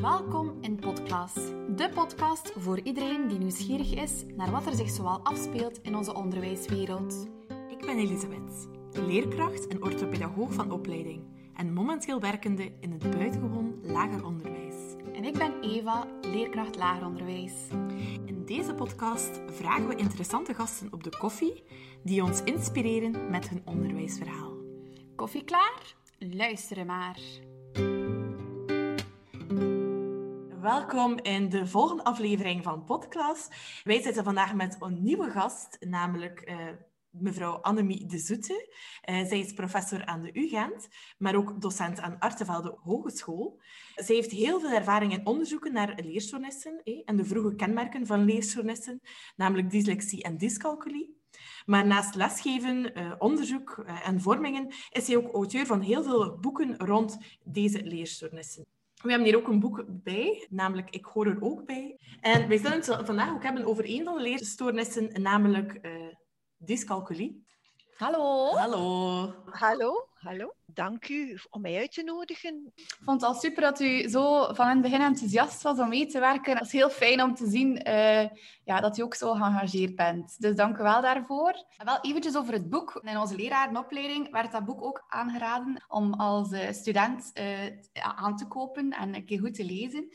Welkom in Podklas, de podcast voor iedereen die nieuwsgierig is naar wat er zich zoal afspeelt in onze onderwijswereld. Ik ben Elisabeth, leerkracht en orthopedagoog van opleiding en momenteel werkende in het buitengewoon lager onderwijs. En ik ben Eva, leerkracht lager onderwijs. In deze podcast vragen we interessante gasten op de koffie die ons inspireren met hun onderwijsverhaal. Koffie klaar? Luisteren maar. Welkom in de volgende aflevering van Podcast. Wij zitten vandaag met een nieuwe gast, namelijk uh, mevrouw Annemie de Zoete. Uh, zij is professor aan de UGent, maar ook docent aan Artevelde Hogeschool. Zij heeft heel veel ervaring in onderzoeken naar leerstoornissen eh, en de vroege kenmerken van leerstoornissen, namelijk dyslexie en dyscalculie. Maar naast lesgeven, uh, onderzoek en vormingen is hij ook auteur van heel veel boeken rond deze leerstoornissen. We hebben hier ook een boek bij, namelijk Ik hoor er ook bij. En wij zullen het vandaag ook hebben over een van de leerstoornissen, namelijk uh, dyscalculie. Hallo. Hallo. Hallo. Hallo. Dank u om mij uit te nodigen. Ik vond het al super dat u zo van in het begin enthousiast was om mee te werken. Het is heel fijn om te zien uh, ja, dat u ook zo geëngageerd bent. Dus dank u wel daarvoor. En wel eventjes over het boek. In onze lerarenopleiding werd dat boek ook aangeraden om als uh, student uh, aan te kopen en een keer goed te lezen.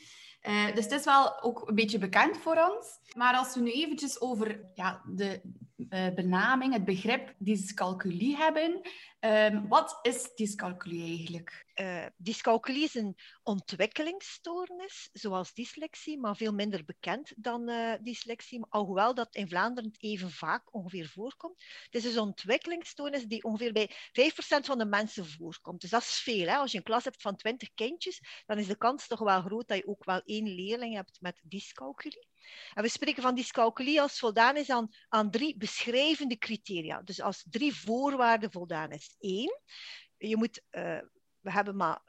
Uh, dus het is wel ook een beetje bekend voor ons. Maar als we nu eventjes over ja, de uh, benaming, het begrip dyscalculie hebben. Um, wat is dyscalculie eigenlijk? Uh, dyscalculie is een ontwikkelingsstoornis, zoals dyslexie, maar veel minder bekend dan uh, dyslexie, alhoewel dat in Vlaanderen even vaak ongeveer voorkomt. Het is dus een ontwikkelingsstoornis die ongeveer bij 5% van de mensen voorkomt. Dus dat is veel. Hè? Als je een klas hebt van 20 kindjes, dan is de kans toch wel groot dat je ook wel één leerling hebt met dyscalculie. En we spreken van dyscalculie als voldaan is aan, aan drie beschrijvende criteria. Dus als drie voorwaarden voldaan is. Eén, je moet, uh, we hebben maar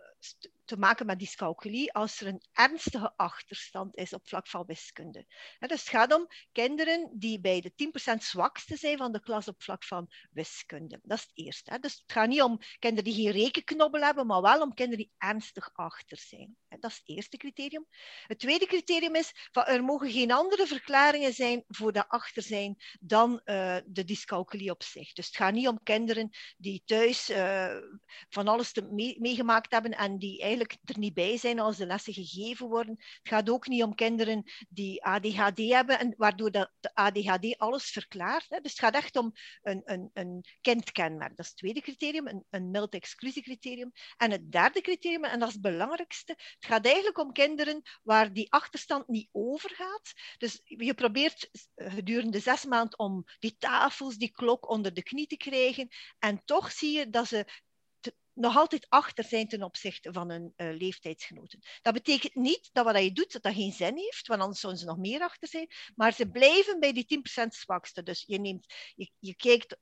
te maken met dyscalculie als er een ernstige achterstand is op vlak van wiskunde. dus het gaat om kinderen die bij de 10% zwakste zijn van de klas op vlak van wiskunde. Dat is het eerste. Dus het gaat niet om kinderen die geen rekenknobbel hebben, maar wel om kinderen die ernstig achter zijn. Dat is het eerste criterium. Het tweede criterium is, dat er mogen geen andere verklaringen zijn voor dat achter zijn dan uh, de dyscalculie op zich. Dus het gaat niet om kinderen die thuis uh, van alles te mee meegemaakt hebben en die eigenlijk er niet bij zijn als de lessen gegeven worden. Het gaat ook niet om kinderen die ADHD hebben, en waardoor de ADHD alles verklaart. Hè. Dus het gaat echt om een, een, een kindkenmerk. Dat is het tweede criterium, een, een mild exclusiecriterium. En het derde criterium, en dat is het belangrijkste, het gaat eigenlijk om kinderen waar die achterstand niet overgaat. Dus je probeert gedurende zes maanden om die tafels, die klok onder de knie te krijgen. En toch zie je dat ze nog altijd achter zijn ten opzichte van hun uh, leeftijdsgenoten. Dat betekent niet dat wat je doet, dat geen zin heeft, want anders zouden ze nog meer achter zijn. Maar ze blijven bij die 10% zwakste. Dus je, neemt, je, kijkt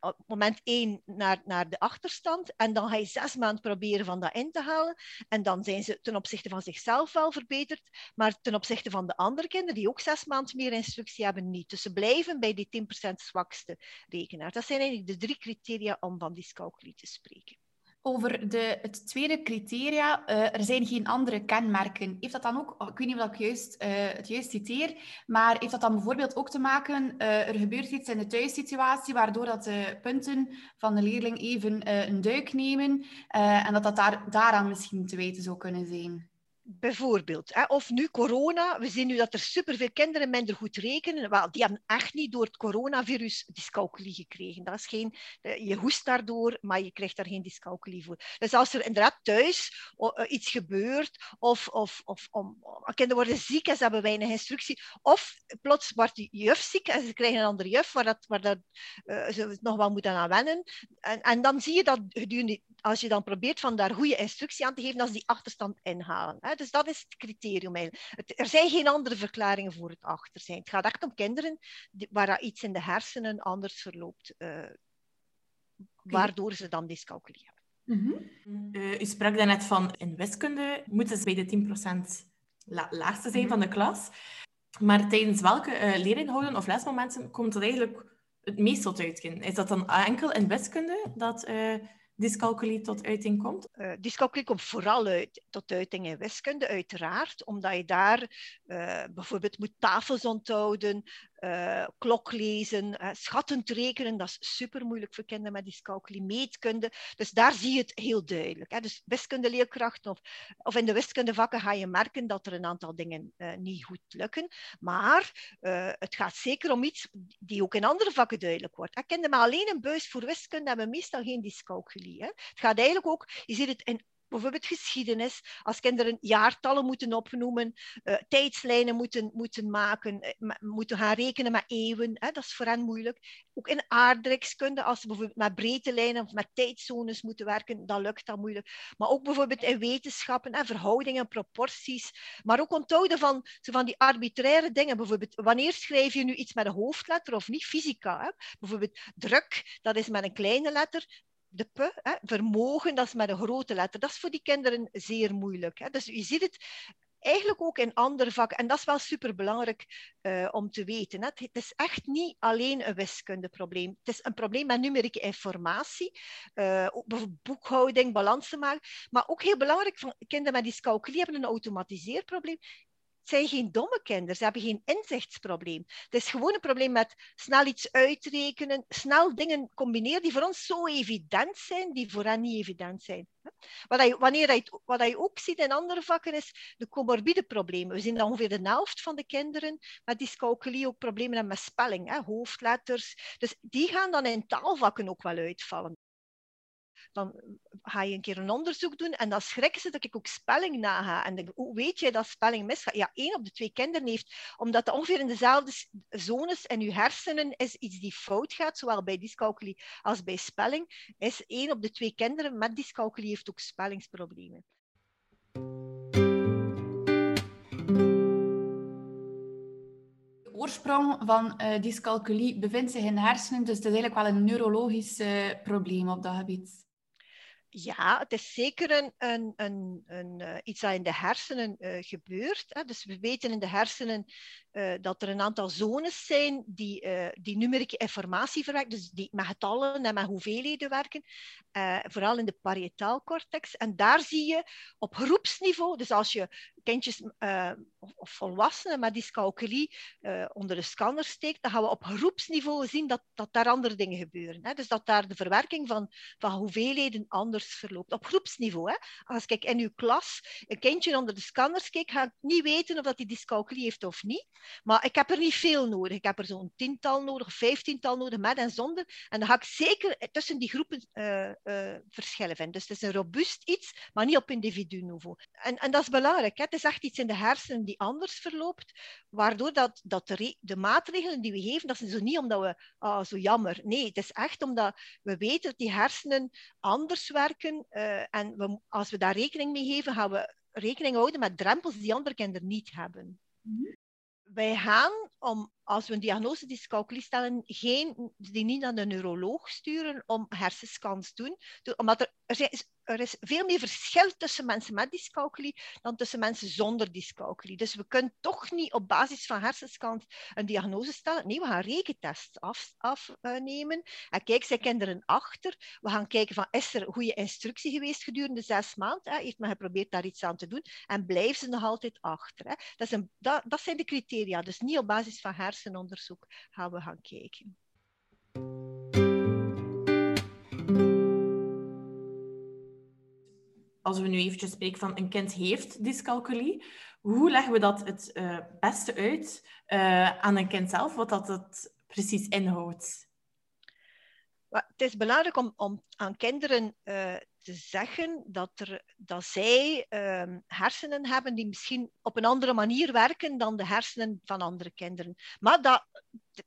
op moment 1 naar, naar de achterstand en dan ga je zes maanden proberen van dat in te halen. En dan zijn ze ten opzichte van zichzelf wel verbeterd, maar ten opzichte van de andere kinderen die ook zes maanden meer instructie hebben, niet. Dus ze blijven bij die 10% zwakste rekenaar. Dat zijn eigenlijk de drie criteria om van dyscalculie te spreken. Over de, het tweede criteria, uh, er zijn geen andere kenmerken. Heeft dat dan ook, ik weet niet of ik juist, uh, het juist citeer, maar heeft dat dan bijvoorbeeld ook te maken, uh, er gebeurt iets in de thuissituatie waardoor dat de punten van de leerling even een duik nemen en dat dat daar, daaraan misschien te weten zou kunnen zijn? Bijvoorbeeld. Hè. Of nu corona. We zien nu dat er superveel kinderen minder goed rekenen. Wel, die hebben echt niet door het coronavirus dyscalculie gekregen. Dat is geen, je hoest daardoor, maar je krijgt daar geen dyscalculie voor. Dus als er inderdaad thuis iets gebeurt, of, of, of om, kinderen worden ziek en ze hebben weinig instructie, of plots wordt de juf ziek en ze krijgen een andere juf waar, dat, waar dat, uh, ze nog wel moeten aan wennen. En, en dan zie je dat gedurende, als je dan probeert van daar goede instructie aan te geven, als die achterstand inhalen. Hè. Dus dat is het criterium. Het, er zijn geen andere verklaringen voor het achter zijn. Het gaat echt om kinderen die, waar iets in de hersenen anders verloopt, uh, waardoor ze dan dyscalculie hebben. Mm -hmm. uh, u sprak daarnet van in wiskunde moeten ze bij de 10% la laagste zijn mm -hmm. van de klas. Maar tijdens welke uh, leerinhouden of lesmomenten komt dat eigenlijk het meest tot uitgaan? Is dat dan enkel in wiskunde dat uh, dyscalculie tot uiting komt? Uh, komt vooral uit, tot uiting in wiskunde, uiteraard, omdat je daar uh, bijvoorbeeld moet tafels onthouden, uh, klok lezen, uh, schattend rekenen, dat is super moeilijk voor kinderen met dyscalculie, meetkunde. Dus daar zie je het heel duidelijk. Hè. Dus wiskundeleerkrachten of, of in de wiskundevakken ga je merken dat er een aantal dingen uh, niet goed lukken. Maar het gaat zeker om iets die ook in andere vakken duidelijk wordt. Hè. Kinderen met alleen een buis voor wiskunde hebben meestal geen dyscalculie. Hè. Het gaat eigenlijk ook, je ziet het in bijvoorbeeld geschiedenis, als kinderen jaartallen moeten opnoemen, uh, tijdslijnen moeten, moeten maken, uh, moeten gaan rekenen met eeuwen, hè, dat is voor hen moeilijk. Ook in aardrijkskunde, als ze bijvoorbeeld met breedte lijnen of met tijdzones moeten werken, dan lukt dat moeilijk. Maar ook bijvoorbeeld in wetenschappen, hè, verhoudingen, proporties, maar ook onthouden van, zo van die arbitraire dingen. Bijvoorbeeld, wanneer schrijf je nu iets met een hoofdletter of niet? Fysica. Hè? Bijvoorbeeld druk, dat is met een kleine letter de P, hè, vermogen, dat is met een grote letter. Dat is voor die kinderen zeer moeilijk. Hè. Dus je ziet het eigenlijk ook in andere vakken. En dat is wel superbelangrijk uh, om te weten. Hè. Het is echt niet alleen een wiskundeprobleem. Het is een probleem met numerieke informatie, uh, boekhouding, balansen maken. Maar ook heel belangrijk, van kinderen met dyscalculie hebben een automatiseerprobleem zijn geen domme kinderen, ze hebben geen inzichtsprobleem. Het is gewoon een probleem met snel iets uitrekenen, snel dingen combineren die voor ons zo evident zijn, die voor hen niet evident zijn. Wat je, wanneer je, wat je ook ziet in andere vakken is de comorbide problemen. We zien dat ongeveer de helft van de kinderen met dyscalculie ook problemen hebben met spelling, hè, hoofdletters. Dus die gaan dan in taalvakken ook wel uitvallen dan ga je een keer een onderzoek doen en dan schrikken ze dat ik ook spelling naga. En hoe weet jij dat spelling misgaat? Ja, één op de twee kinderen heeft, omdat het ongeveer in dezelfde zones in je hersenen is iets die fout gaat, zowel bij dyscalculie als bij spelling, is één op de twee kinderen met dyscalculie heeft ook spellingsproblemen. oorsprong van uh, dyscalculie bevindt zich in de hersenen, dus het is eigenlijk wel een neurologisch uh, probleem op dat gebied. Ja, het is zeker een, een, een, uh, iets dat in de hersenen uh, gebeurt. Hè. Dus we weten in de hersenen uh, dat er een aantal zones zijn die, die numerieke informatie verwerken, dus die met getallen en met hoeveelheden werken, vooral in de parietaalcortex. En daar zie je op groepsniveau, dus als je kindjes of volwassenen met dyscalculie onder de scanner steekt, dan gaan we op groepsniveau zien dat, dat daar andere dingen gebeuren. Hè. Dus dat daar de verwerking van, van hoeveelheden anders verloopt. Op groepsniveau. Hè? Als ik in uw klas een kindje onder de scanners kijk, ga ik niet weten of dat die dyscalculie heeft of niet. Maar ik heb er niet veel nodig. Ik heb er zo'n tiental nodig, vijftiental nodig, met en zonder. En dan ga ik zeker tussen die groepen uh, verschillen vinden. Dus het is een robuust iets, maar niet op individu-niveau. En, en dat is belangrijk. Is echt iets in de hersenen die anders verloopt, waardoor dat, dat de, de maatregelen die we geven, dat is zo niet omdat we, ah, zo jammer. Nee, het is echt omdat we weten dat die hersenen anders werken uh, en we, als we daar rekening mee geven, gaan we rekening houden met drempels die andere kinderen niet hebben. Mm Wij gaan, om, als we een diagnose dyscalculie stellen, geen, die niet naar de neuroloog sturen om hersenscans te doen. Omdat er, er zijn, er is veel meer verschil tussen mensen met dyscalculie dan tussen mensen zonder dyscalculie. Dus we kunnen toch niet op basis van hersenscans een diagnose stellen. Nee, we gaan rekentests afnemen. Af, en kijk, zijn kinderen achter. We gaan kijken van, is er goede instructie geweest gedurende zes maanden? Heeft men geprobeerd daar iets aan te doen? En blijven ze nog altijd achter? Dat, is een, dat, dat zijn de criteria. Dus niet op basis van hersenonderzoek gaan we gaan kijken. als we nu eventjes spreken van een kind heeft dyscalculie, hoe leggen we dat het uh, beste uit uh, aan een kind zelf, wat dat het precies inhoudt? Het is belangrijk om, om aan kinderen uh, te zeggen dat, er, dat zij uh, hersenen hebben die misschien op een andere manier werken dan de hersenen van andere kinderen. Maar dat,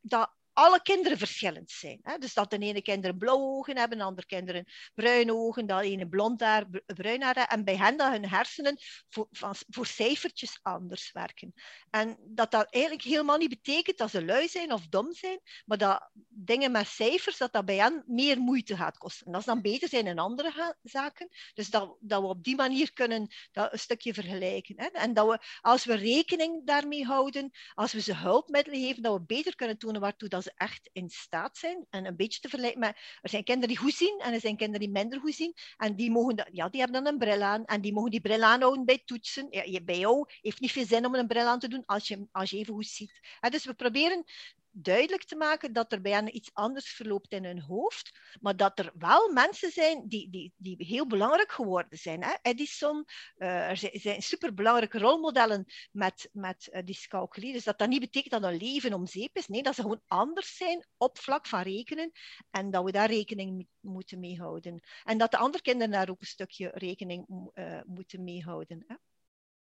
dat alle kinderen verschillend zijn. Hè? Dus dat de ene kinderen blauwe ogen hebben, de andere kinderen bruine ogen, de ene blond haar, bruin haar En bij hen dat hun hersenen voor, van, voor cijfertjes anders werken. En dat dat eigenlijk helemaal niet betekent dat ze lui zijn of dom zijn, maar dat dingen met cijfers, dat dat bij hen meer moeite gaat kosten. En dat is dan beter zijn in andere zaken. Dus dat, dat we op die manier kunnen dat een stukje vergelijken. Hè? En dat we, als we rekening daarmee houden, als we ze hulpmiddelen geven, dat we beter kunnen tonen waartoe dat ze echt in staat zijn. En een beetje te vergelijken met... Er zijn kinderen die goed zien en er zijn kinderen die minder goed zien. En die, mogen, ja, die hebben dan een bril aan. En die mogen die bril aanhouden bij toetsen. Ja, bij jou heeft niet veel zin om een bril aan te doen als je, als je even goed ziet. dus we proberen duidelijk te maken dat er bij hen iets anders verloopt in hun hoofd, maar dat er wel mensen zijn die, die, die heel belangrijk geworden zijn. Hè? Edison, uh, er zijn superbelangrijke rolmodellen met, met uh, dyscalculie. Dus dat dat niet betekent dat een leven om zeep is. Nee, dat ze gewoon anders zijn op vlak van rekenen en dat we daar rekening mee moeten mee houden. En dat de andere kinderen daar ook een stukje rekening uh, moeten mee houden. Hè?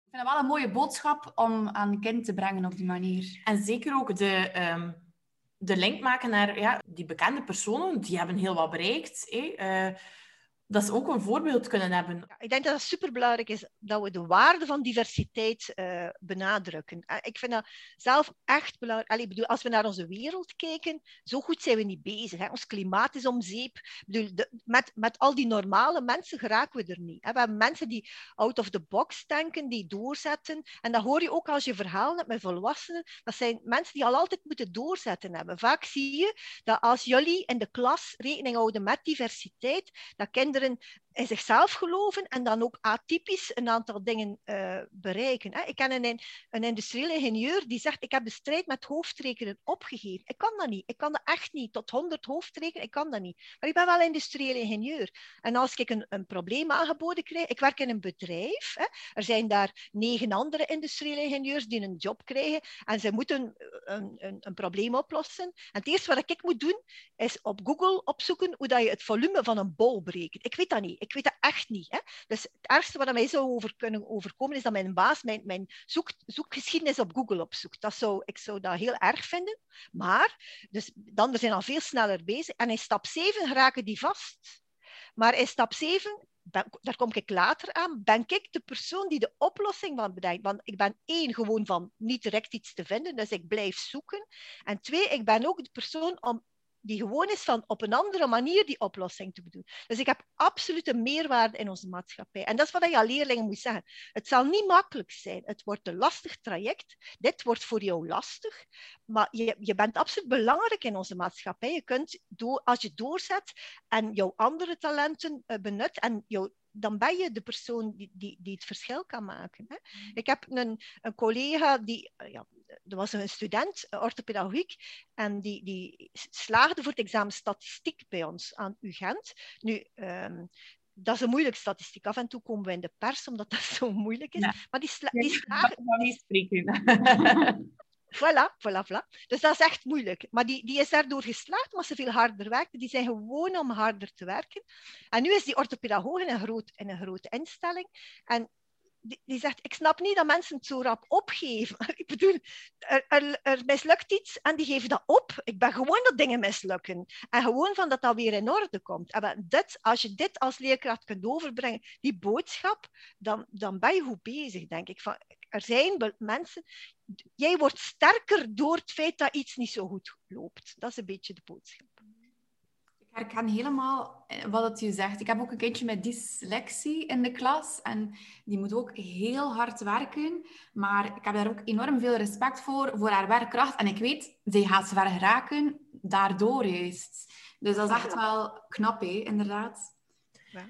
Ik vind dat wel een mooie boodschap om aan het kind te brengen op die manier. En zeker ook de, um, de link maken naar ja, die bekende personen, die hebben heel wat bereikt. Uh, dat ze ook een voorbeeld kunnen hebben. Ja, ik denk dat het superbelangrijk is dat we de waarde van diversiteit uh, benadrukken. Uh, ik vind dat zelf echt belangrijk. Bedoel, als we naar onze wereld kijken, zo goed zijn we niet bezig. Hè. Ons klimaat is om zeep. Bedoel, met, met al die normale mensen geraken we er niet. Hè. We hebben mensen die out of the box denken, die doorzetten. En dat hoor je ook als je verhalen hebt met volwassenen. Dat zijn mensen die al altijd moeten doorzetten hebben. Vaak zie je dat als jullie in de klas rekening houden met diversiteit, dat kinderen children in zichzelf geloven en dan ook atypisch een aantal dingen uh, bereiken. Ik ken een, een industrieel ingenieur die zegt, ik heb de strijd met hoofdrekenen opgegeven. Ik kan dat niet. Ik kan dat echt niet. Tot 100 hoofdrekenen, ik kan dat niet. Maar ik ben wel industrieel ingenieur. En als ik een, een probleem aangeboden krijg, ik werk in een bedrijf. Hè. Er zijn daar negen andere industriële ingenieurs die een job krijgen en ze moeten een, een, een probleem oplossen. En het eerste wat ik moet doen, is op Google opzoeken hoe dat je het volume van een bol berekent. Ik weet dat niet. Ik weet dat echt niet. Hè. Dus het ergste wat mij zou over kunnen overkomen is dat mijn baas mijn, mijn zoek, zoekgeschiedenis op Google opzoekt. Dat zou, ik zou dat heel erg vinden. Maar, dus dan, we zijn al veel sneller bezig. En in stap 7 geraken die vast. Maar in stap 7 daar kom ik later aan, ben ik de persoon die de oplossing van bedenkt. Want ik ben één, gewoon van niet direct iets te vinden, dus ik blijf zoeken. En twee, ik ben ook de persoon om die gewoon is van op een andere manier die oplossing te bedoelen. Dus ik heb absolute meerwaarde in onze maatschappij. En dat is wat je aan leerlingen moet zeggen. Het zal niet makkelijk zijn. Het wordt een lastig traject. Dit wordt voor jou lastig. Maar je, je bent absoluut belangrijk in onze maatschappij. Je kunt, door, als je doorzet en jouw andere talenten uh, benut en jouw dan ben je de persoon die, die, die het verschil kan maken. Hè. Mm. Ik heb een, een collega die, eh, ja, er was een student, orthopedagogiek, en die, die slaagde voor het examen statistiek bij ons aan UGent. Nu, um, dat is een moeilijke statistiek. Af en toe komen we in de pers omdat dat zo moeilijk is. Maar die, sla die slaagde... niet spreken. Voilà, voilà, voilà. Dus dat is echt moeilijk. Maar die, die is daardoor geslaagd omdat ze veel harder werkte. Die zijn gewoon om harder te werken. En nu is die orthopedagoog in een, groot, in een grote instelling. En die, zegt, ik snap niet dat mensen het zo rap opgeven. Ik bedoel, er, er, er, mislukt iets en die geven dat op. Ik ben gewoon dat dingen mislukken. En gewoon van dat dat weer in orde komt. En dit, als je dit als leerkracht kunt overbrengen, die boodschap, dan, dan ben je goed bezig, denk ik. Van, er zijn mensen... Jij wordt sterker door het feit dat iets niet zo goed loopt. Dat is een beetje de boodschap. Ik herken helemaal eh, wat je zegt. Ik heb ook een kindje met dyslexie in de klas en die moet ook heel hard werken. Maar ik heb daar ook enorm veel respect voor, voor haar werkkracht. En ik weet, zij gaat ver geraken, daardoor juist. Dus dat is echt wel knap, hè, inderdaad.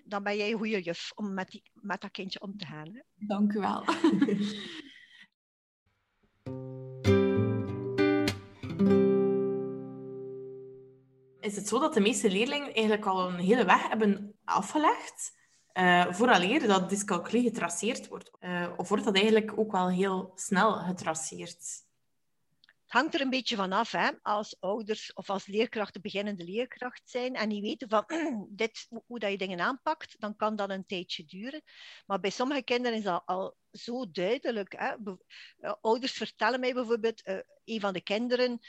Dan ben jij een goede juf om met, die, met dat kindje om te gaan. Hè? Dank u wel. is het zo dat de meeste leerlingen eigenlijk al een hele weg hebben afgelegd uh, vooraleer dat dyscalculie getraceerd wordt? Uh, of wordt dat eigenlijk ook wel heel snel getraceerd? Het hangt er een beetje van af. Hè? Als ouders of als leerkrachten beginnende leerkracht zijn en die weten van dit, hoe dat je dingen aanpakt, dan kan dat een tijdje duren. Maar bij sommige kinderen is dat al zo duidelijk. Hè? Eh, ouders vertellen mij bijvoorbeeld, uh, een van de kinderen,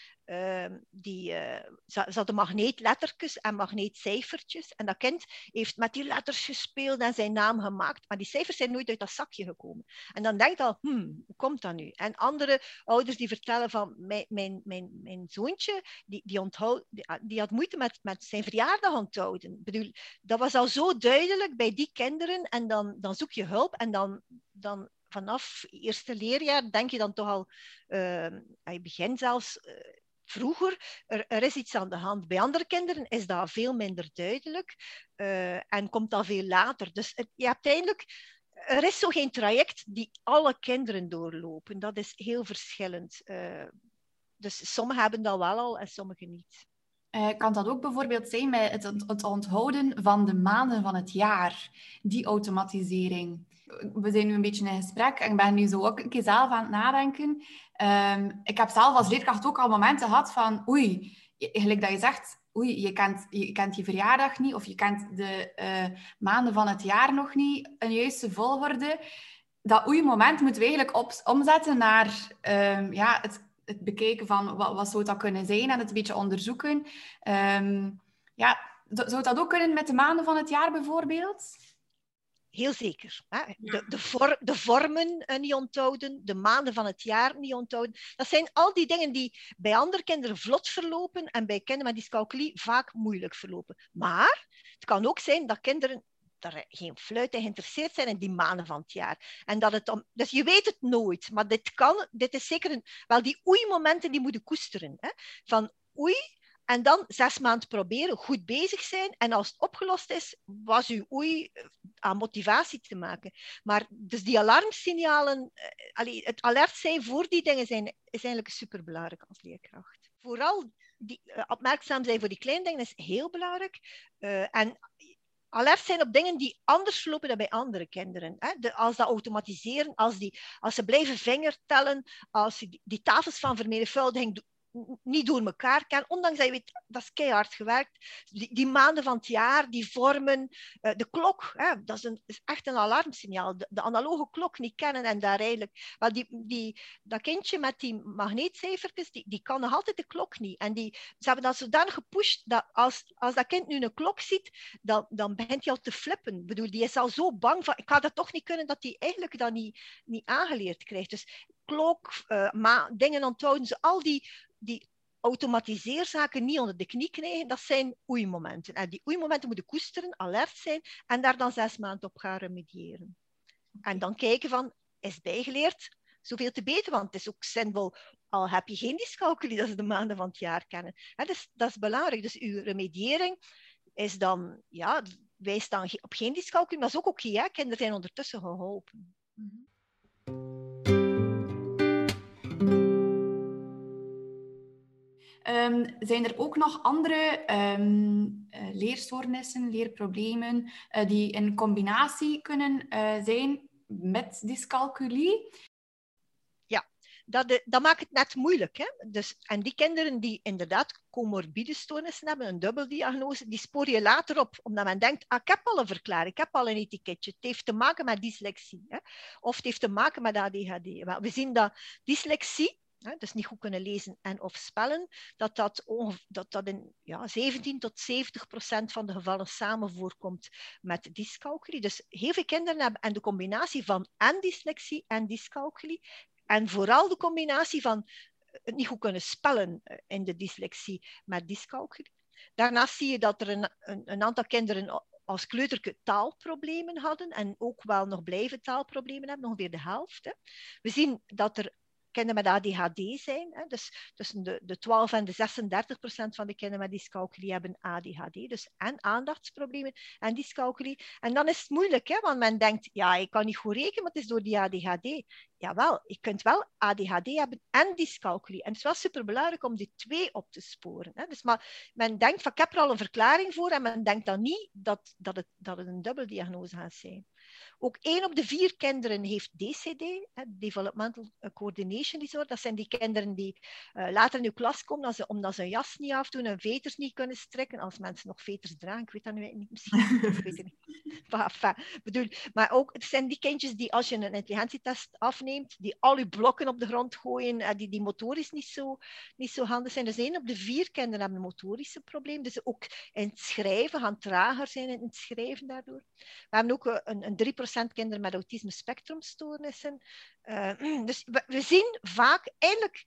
die, uh, ze, ze hadden magneetlettertjes en magneetcijfertjes. En dat kind heeft met die letters gespeeld en zijn naam gemaakt. Maar die cijfers zijn nooit uit dat zakje gekomen. En dan denkt al, hmm, hoe komt dat nu? En andere ouders die vertellen van, mijn, mijn, mijn, mijn zoontje, die, die, onthoud, die, die, had moeite met, met zijn verjaardag onthouden. Ik bedoel, dat was al zo duidelijk bij die kinderen. En dan, dan zoek je hulp en dan, dan vanaf eerste leerjaar denk je dan toch al, uh, je begint zelfs uh, vroeger, er, is iets aan de hand. Bij andere kinderen is dat veel minder duidelijk uh, en komt dat veel later. Dus het, je er is zo geen traject die alle kinderen doorlopen. Dat is heel verschillend. Uh, dus sommigen hebben dat wel al en sommigen niet. Uh, kan dat ook bijvoorbeeld zijn bij het, het onthouden van de maanden van het jaar, die automatisering? We zijn nu een beetje in gesprek en ik ben nu zo ook een keer zelf aan het nadenken. Um, ik heb zelf als leerkracht ook al momenten gehad van, oei, gelijk dat je zegt, oei, je kent, je kent je verjaardag niet of je kent de uh, maanden van het jaar nog niet, een juiste volgorde. Dat oei-moment moeten we eigenlijk op, omzetten naar um, ja, het het bekijken van wat, wat zou dat kunnen zijn en het een beetje onderzoeken. Um, ja, zou dat ook kunnen met de maanden van het jaar bijvoorbeeld? Heel zeker. Hè? De, de, vor, de, vormen uh, niet onthouden, de maanden van het jaar niet onthouden. Dat zijn al die dingen die bij andere kinderen vlot verlopen en bij kinderen met dyscalculie vaak moeilijk verlopen. Maar het kan ook zijn dat kinderen daar geen fluit in geïnteresseerd zijn in die maanden van het jaar. En dat het om, dus je weet het nooit, maar dit kan, dit is zeker een, wel die oei-momenten die moeten koesteren. Hè? Van oei, en dan zes maanden proberen, goed bezig zijn. En als het opgelost is, was uw oei eh, aan motivatie te maken. Maar dus die alarmsignalen, eh, het alert zijn voor die dingen zijn, is eigenlijk superbelangrijk als leerkracht. Vooral die, uh, opmerkzaam zijn voor die kleine dingen is heel belangrijk. En alert zijn op dingen die anders lopen dan bij andere kinderen. Hè? Als dat automatiseren, als, die, als ze blijven vingertellen, als die, die tafels van vermenigvuldiging niet door elkaar kennen, ondanks dat je weet, dat is keihard gewerkt. Die, die maanden van het jaar, die vormen, uh, de klok, hè, dat is, een, is, echt een alarmsignaal. De, de, analoge klok niet kennen en daar eigenlijk... Wel, die, die, dat kindje met die magneetcijfertjes, die, die kan nog altijd de klok niet. En die, ze hebben dat zodanig gepusht, dat als, als dat kind nu een klok ziet, dan, dan begint hij al te flippen. Bedoel, die is al zo bang van, ik ga dat toch niet kunnen, dat hij eigenlijk dat niet, niet aangeleerd krijgt. Dus klok, uh, ma, dingen onthouden, ze al die die automatiseerzaken niet onder de knie krijgen, dat zijn oeimomenten. En die oeimomenten moeten koesteren, alert zijn en daar dan zes maanden op gaan remediëren. En dan kijken van, is bijgeleerd? Zoveel te beter, want het is ook zinvol, al heb je geen dyscalculie, dat ze de maanden van het jaar kennen. En dus, dat is belangrijk. Dus uw remediëring is dan, ja, wij staan op geen dyscalculie, maar dat is ook oké, kinderen zijn ondertussen geholpen. -hmm. Um, zijn er ook nog andere um, uh, leerstoornissen, leerproblemen, uh, die in combinatie kunnen uh, zijn met dyscalculie? Ja, dat, dat maakt het net moeilijk. Hè? Dus, en die kinderen die inderdaad comorbide stoornissen hebben, een dubbeldiagnose, die spoor je later op, omdat men denkt, ah, ik heb al een verklaring, ik heb al een etiketje. Het heeft te maken met dyslexie. Hè? Of het heeft te maken met ADHD. We zien dat dyslexie dus niet goed kunnen lezen en of spellen, dat dat, dat, in ja, 17 tot 70 procent van de gevallen samen voorkomt met dyscalculie. Dus heel veel kinderen hebben en de combinatie van en dyslexie en dyscalculie, en vooral de combinatie van het niet goed kunnen spellen eh, in de dyslexie met dyscalculie. Daarnaast zie je dat er een, een, een aantal kinderen als kleuterke taalproblemen hadden en ook wel nog blijven taalproblemen hebben, ongeveer de helft. Hè. We zien dat er kinderen met ADHD zijn. Hè. Dus tussen de, de 12 en de 36 procent van de kinderen met dyscalculie hebben ADHD. Dus en aandachtsproblemen en dyscalculie. En dan is het moeilijk, hè, want men denkt, ja, ik kan niet goed rekenen, maar het is door die ADHD. Jawel, je kunt wel ADHD hebben en dyscalculie. En het is wel superbelangrijk om die twee op te sporen. Hè. Dus maar men denkt van, ik heb er al een verklaring voor en men denkt dan niet dat, dat, het, dat het een dubbeldiagnose gaat zijn. Ook één op de vier kinderen heeft DCD, Developmental Coordination Disorder. Dat zijn die kinderen die uh, later in uw klas komen omdat ze, omdat ze een jas niet afdoen en veters niet kunnen strekken. Als mensen nog veters dragen, ik weet dat nu niet, misschien. ik weet het niet. enfin, bedoel, maar ook, het zijn die kindjes die als je een intelligentietest afneemt, die al uw blokken op de grond gooien, uh, die, die motorisch niet zo, niet zo handig zijn. Dus één op de vier kinderen hebben een motorische probleem. Dus ook in het schrijven gaan trager zijn in het schrijven daardoor. We hebben ook een, een 3% kinderen met autisme spectrumstoornissen. Uh, dus we, zien vaak eigenlijk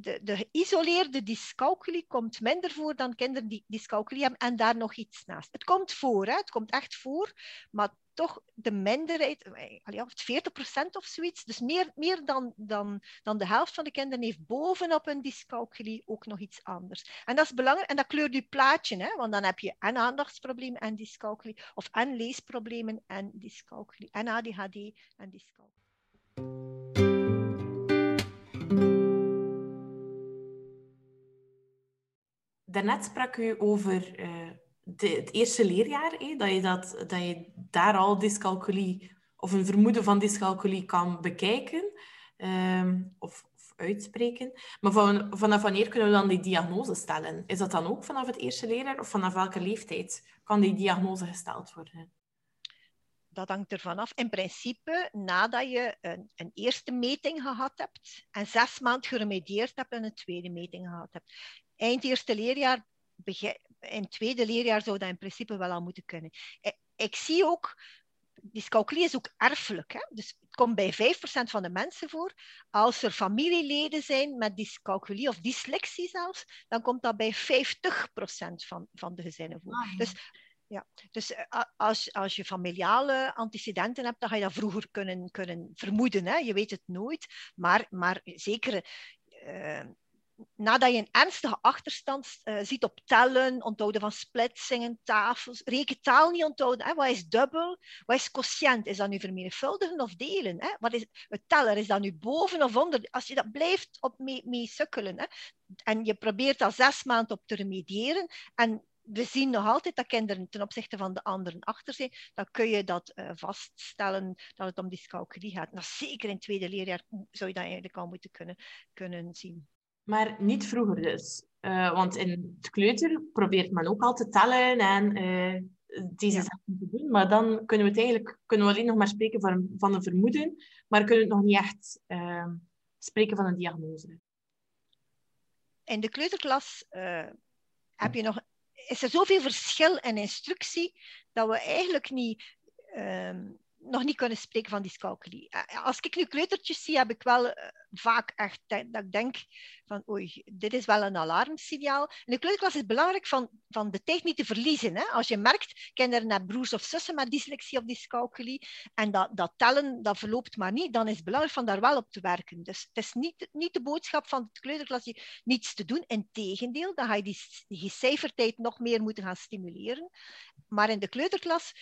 de, de geïsoleerde dyscalculie komt minder voor dan kinderen die dyscalculie hebben en daar nog iets naast. Het komt voor, hè? het komt echt voor, maar toch de minderheid, eh, of 40% of zoiets, dus meer, meer dan, dan, dan de helft van de kinderen heeft bovenop een dyscalculie ook nog iets anders. En dat is belangrijk, en dat kleurt je plaatje, hè? want dan heb je en aandachtsproblemen en dyscalculie, of en leesproblemen en dyscalculie, en ADHD en dyscalculie. Daarnet sprak u over de, het eerste leerjaar, dat, je dat, dat je daar al dyscalculie of een vermoeden van dyscalculie kan bekijken um, of, uitspreken. Maar van, vanaf wanneer kunnen we dan die diagnose stellen? Is dat dan ook vanaf het eerste leerjaar of vanaf welke leeftijd kan die diagnose gesteld worden? dat hangt ervan af. In principe, nadat je een, een, eerste meting gehad hebt en zes maanden geremedieerd hebt en een tweede meting gehad hebt. Eind eerste leerjaar, in tweede leerjaar zou dat in principe wel al moeten kunnen. Ik, ik zie ook, dyscalculie is ook erfelijk. Hè? Dus het komt bij 5% van de mensen voor. Als er familieleden zijn met dyscalculie of dyslexie zelfs, dan komt dat bij 50% van, van de gezinnen voor. Ah, dus ja, dus eh, als, als je familiale antecedenten hebt, dan ga je dat vroeger kunnen, kunnen vermoeden. Hè? Je weet het nooit, maar, maar zeker uh, nadat je een ernstige achterstand uh, ziet op tellen, onthouden van splitsingen, tafels, rekentaal niet onthouden. Hè? Wat is dubbel? Wat is quotient? Is dat nu vermenigvuldigen of delen? Hè? Wat is het teller? Is dat nu boven of onder? Als je dat blijft op mee, sukkelen hè? en je probeert al zes maanden op te remediëren en we zien nog altijd dat kinderen ten opzichte van de anderen achter zijn. Dan kun je dat uh, vaststellen dat het om dyscalculie gaat. Nou, zeker in het tweede leerjaar zou je dat eigenlijk al moeten kunnen, kunnen zien. Maar niet vroeger dus. Uh, want in het kleuter probeert men ook al te tellen en uh, deze ja. zaken te doen. Maar dan kunnen we het eigenlijk kunnen we alleen nog maar spreken van, van een vermoeden, maar kunnen we het nog niet echt uh, spreken van een diagnose. In de kleuterklas heb je nog is er zoveel verschil in instructie dat we eigenlijk niet, um, nog niet kunnen spreken van dyscalculie. Als ik nu kleutertjes zie, heb ik wel vaak echt dat ik denk van oei, dit is wel een alarmsignaal. In de kleuterklas is het belangrijk van, van de tijd niet te verliezen. Hè? Als je merkt, kinderen hebben broers of zussen met dyslexie of dyscalculie en dat, dat tellen, dat verloopt maar niet, dan is het belangrijk van daar wel op te werken. Dus het is niet, niet de boodschap van de kleuterklas niets te doen. Integendeel, dan ga je die, die cijfertijd nog meer moeten gaan stimuleren. Maar in de kleuterklas